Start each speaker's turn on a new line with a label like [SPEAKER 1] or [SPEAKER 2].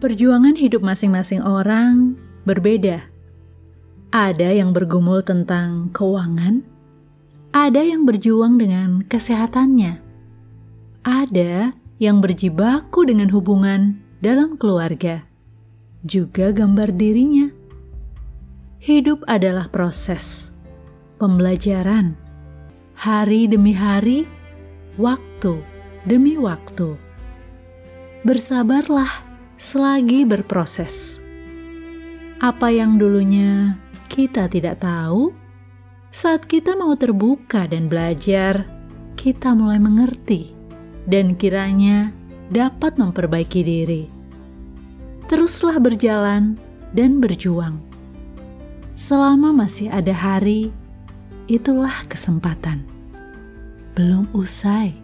[SPEAKER 1] Perjuangan hidup masing-masing orang berbeda. Ada yang bergumul tentang keuangan, ada yang berjuang dengan kesehatannya, ada yang berjibaku dengan hubungan dalam keluarga, juga gambar dirinya. Hidup adalah proses pembelajaran, hari demi hari, waktu demi waktu. Bersabarlah selagi berproses. Apa yang dulunya kita tidak tahu, saat kita mau terbuka dan belajar, kita mulai mengerti dan kiranya dapat memperbaiki diri. Teruslah berjalan dan berjuang. Selama masih ada hari, itulah kesempatan. Belum usai